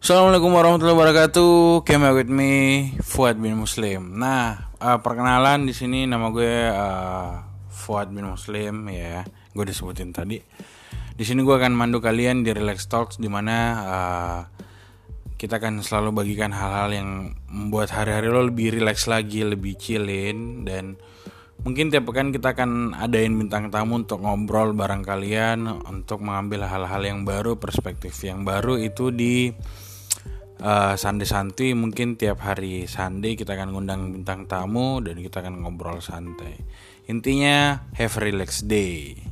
Assalamualaikum warahmatullahi wabarakatuh. Came with me Fuad bin Muslim. Nah, uh, perkenalan di sini nama gue uh, Fuad bin Muslim ya. Gue disebutin tadi. Di sini gue akan mandu kalian di Relax Talks di mana uh, kita akan selalu bagikan hal-hal yang membuat hari-hari lo lebih relax lagi, lebih chillin dan mungkin tiap pekan kita akan adain bintang tamu untuk ngobrol bareng kalian untuk mengambil hal-hal yang baru, perspektif yang baru itu di uh, Sunday Santuy mungkin tiap hari Sunday kita akan ngundang bintang tamu dan kita akan ngobrol santai. Intinya have relax day.